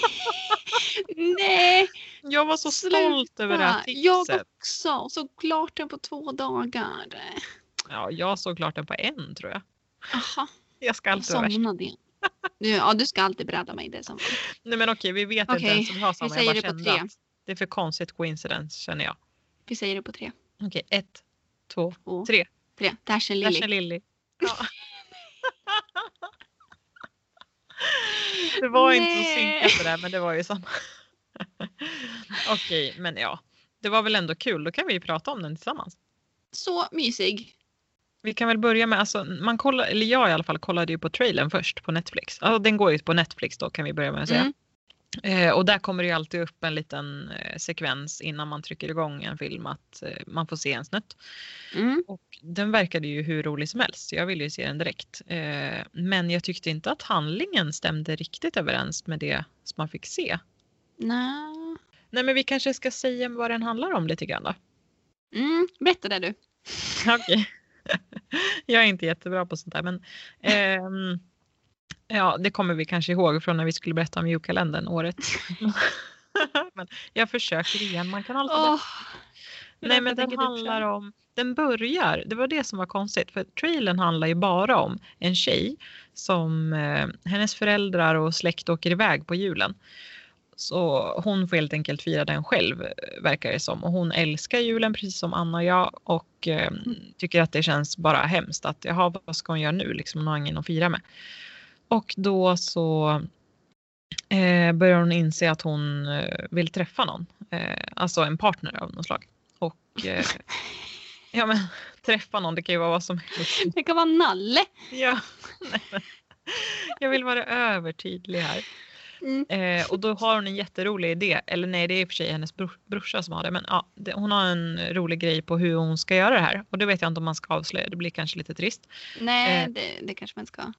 Nej! Jag var så stolt över det här Jag tipset. också. Och så klart den på två dagar. Ja, jag såg klart den på en tror jag. Aha, Jag ska jag alltid värst. somnade igen. Ja, du ska alltid bräda mig det som Nej men okej, vi vet inte Okej, ens om vi har samma. säger Jag det på tre. det är för konstigt coincidence känner jag. Vi säger det på tre. Okej, ett, två, Två, tre. tre. Dashen Där Lily. är Lilly. Ja. det var inte så Nej. synkat det där men det var ju samma. Okej, men ja. Det var väl ändå kul, då kan vi ju prata om den tillsammans. Så mysig. Vi kan väl börja med, alltså, man kollar, eller jag i alla fall kollade ju på trailern först på Netflix. Alltså, den går ju på Netflix då kan vi börja med att säga. Mm. Eh, och där kommer det ju alltid upp en liten eh, sekvens innan man trycker igång en film att eh, man får se en snutt. Mm. Och den verkade ju hur rolig som helst. Jag ville ju se den direkt. Eh, men jag tyckte inte att handlingen stämde riktigt överens med det som man fick se. Nej. Nej men vi kanske ska säga vad den handlar om lite grann då. Mm. Berätta det du. Okej. Jag är inte jättebra på sånt där men ehm, ja det kommer vi kanske ihåg från när vi skulle berätta om julkalendern året. men jag försöker igen, man kan alltid Åh. Nej men den handlar om, den börjar, det var det som var konstigt för trailern handlar ju bara om en tjej som eh, hennes föräldrar och släkt åker iväg på julen. Så hon får helt enkelt fira den själv verkar det som och hon älskar julen precis som Anna och jag och eh, tycker att det känns bara hemskt att jaha vad ska hon göra nu liksom hon har ingen att fira med. Och då så eh, börjar hon inse att hon eh, vill träffa någon. Eh, alltså en partner av något slag. Och eh, ja men träffa någon, det kan ju vara vad som helst. Det kan vara Nalle. Ja. nej, Jag vill vara övertydlig här. Mm. Eh, och då har hon en jätterolig idé. Eller nej, det är i och för sig hennes bror, brorsa som har det. Men ja, det, hon har en rolig grej på hur hon ska göra det här. Och det vet jag inte om man ska avslöja. Det blir kanske lite trist. Nej, Eh. det, det kanske man ska.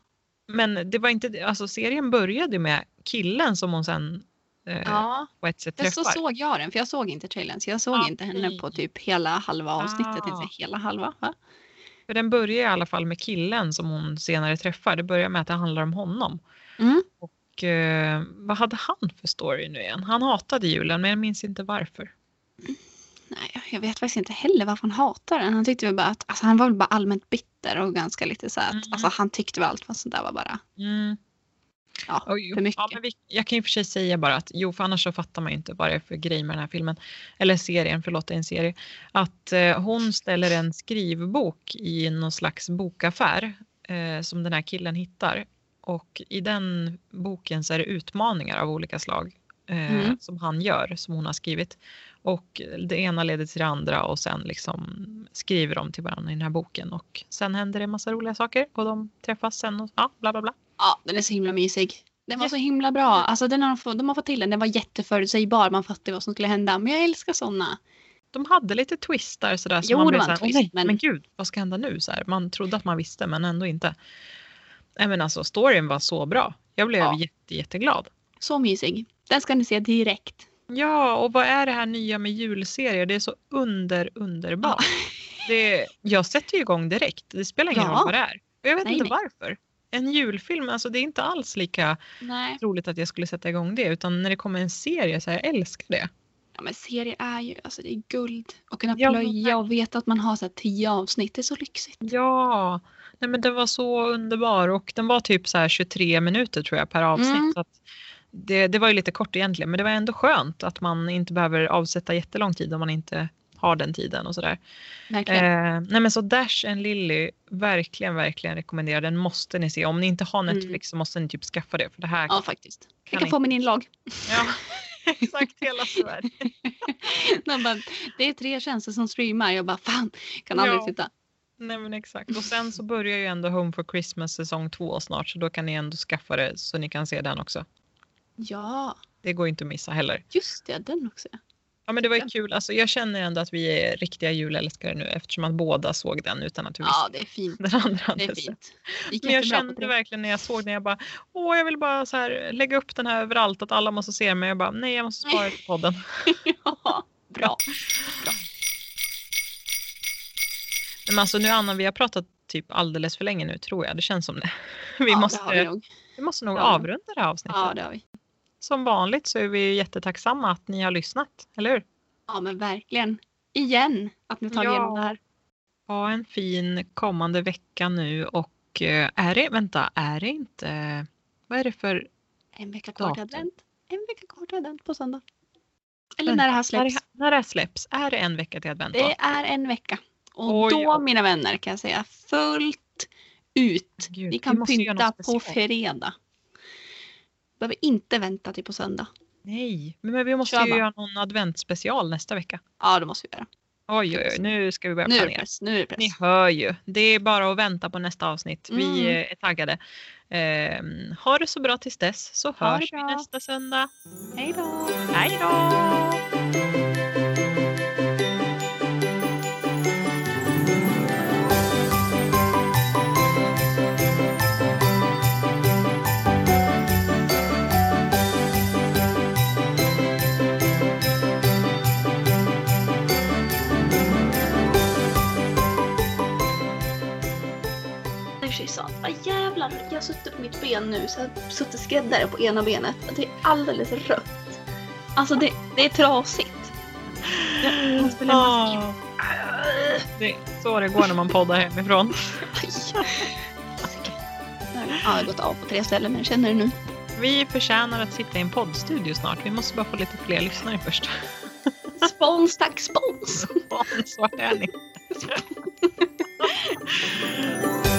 Men det var inte, alltså serien började med killen som hon sen eh, Ja, på ett sätt jag så träffar. såg jag den för jag såg inte trailern så jag såg Ah, inte henne på typ hela halva avsnittet. Ah. Inte hela halva. Va? För den börjar i alla fall med killen som hon senare träffar. Det börjar med att det handlar om honom. Mm. Och eh, vad hade han för story nu igen? Han hatade julen men jag minns inte varför. Nej, jag vet faktiskt inte heller varför han hatar den. Han tyckte väl bara att alltså, han var väl bara allmänt bitter och ganska lite så att Mm. alltså, han tyckte väl allt vad sånt där var bara Mm. ja, Oj, för mycket. Ja, men vi, jag kan ju för sig säga bara att jo, för annars så fattar man ju inte vad det är för grej med den här filmen. Eller serien, förlåt, det är en serie. Att eh, hon ställer en skrivbok i någon slags bokaffär eh, som den här killen hittar. Och i den boken så är det utmaningar av olika slag eh, Mm. som han gör, som hon har skrivit. Och det ena leder till det andra och sen liksom skriver de till varandra i den här boken. Och sen händer det en massa roliga saker och de träffas sen och ja, bla bla bla. Ja, den är så himla mysig. Den var så himla bra. Alltså, den har, de har fått till den. Den var jätteförutsägbar. Man fattade vad som skulle hända. Men jag älskar såna. de hade lite twistar sådär. Så Jo, man det var en twist, "Åh nej, men- men... gud, vad ska hända nu? Så här, man trodde att man visste men ändå inte. Nej men alltså storyn var så bra. Jag blev Ja. jätte, jätteglad. Så mysig. Den ska ni se direkt. Ja, och vad är det här nya med julserier? Det är så under, underbart. Det, jag sätter ju igång direkt. Det spelar ingen Ja. roll vad det är. Och jag vet Nej, inte nej. varför. En julfilm, alltså det är inte alls lika Nej. roligt att jag skulle sätta igång det. Utan när det kommer en serie så här, jag älskar det. Ja, men serier är ju alltså, det är guld. Att kunna Ja, plöja och veta att man har så här, tio avsnitt. Det är så lyxigt. Ja, nej men den var så underbar och den var typ så här 23 minuter tror jag per avsnitt. Mm. Så att det, det var ju lite kort egentligen men det var ändå skönt att man inte behöver avsätta jättelång tid om man inte har den tiden och sådär. Eh, nej men så Dash and Lily, verkligen, verkligen rekommenderar. Den måste ni se. Om ni inte har Netflix så måste ni typ skaffa det för det här. Mm. ja, faktiskt. Jag kan kan få min inlag. Ja, exakt hela Sverige. De bara, det är tre tjänster som streamar. Jag bara, fan, kan aldrig Ja. titta. Nej men exakt. Och sen så börjar ju ändå Home for Christmas säsong två snart så då kan ni ändå skaffa det så ni kan se den också. Ja, Det går inte att missa heller. just det. Den också. Ja men det var ju kul. Alltså, jag känner ändå att vi är riktiga julälskare nu eftersom att båda såg den utan att vi Ja, visste det är fint. den andra Det är fint. Men jag på kände verkligen när jag såg den, jag bara åh jag vill bara så här, lägga upp den här överallt att alla måste se men jag bara nej jag måste spara till podden. ja, bra. Men alltså nu Anna vi har pratat typ alldeles för länge nu tror jag. Det känns som det. Vi, ja, måste, det har vi nog. vi måste nog Ja. avrunda det här avsnittet. Ja, det har vi. Som vanligt så är vi jättetacksamma att ni har lyssnat, eller hur? Ja, men verkligen. Igen, att ni tar Ja. igenom det här. Ha en fin kommande vecka nu och eh, är det, vänta, är det inte, vad är det för, En vecka kvar till advent. En vecka kvar till advent på söndag. Eller Vänta, när det här släpps. när det här släpps, är det en vecka till advent då? Det är en vecka. Och Oj, då, mina vänner, kan jag säga fullt ut. Gud, Ni kan pynta på fredag. Behöver inte vänta till på söndag. Nej, men vi måste Kör ju bara. göra någon adventsspecial nästa vecka. Ja, det måste vi göra. Oj, oj, oj, nu ska vi börja Nu planera. press. Nu är det press. Ni hör ju, det är bara att vänta på nästa avsnitt. Vi Mm. eh, är taggade. Ehm, ha det så bra tills dess så Ha hörs vi nästa söndag. Hej då! Hej då! Tjejsan, vad jävlar. Jag har suttit på mitt ben nu så jag har suttit skräddare på ena benet. Det är alldeles rött. Alltså det, det är trasigt. Jag. Ah, det är så det går när man poddar hemifrån. Ja, jag har gått av på tre ställen men jag känner det nu. Vi förtjänar att sitta i en poddstudio snart. Vi måste bara få lite fler lyssnare först. Spons, tack spons! Vart är ni?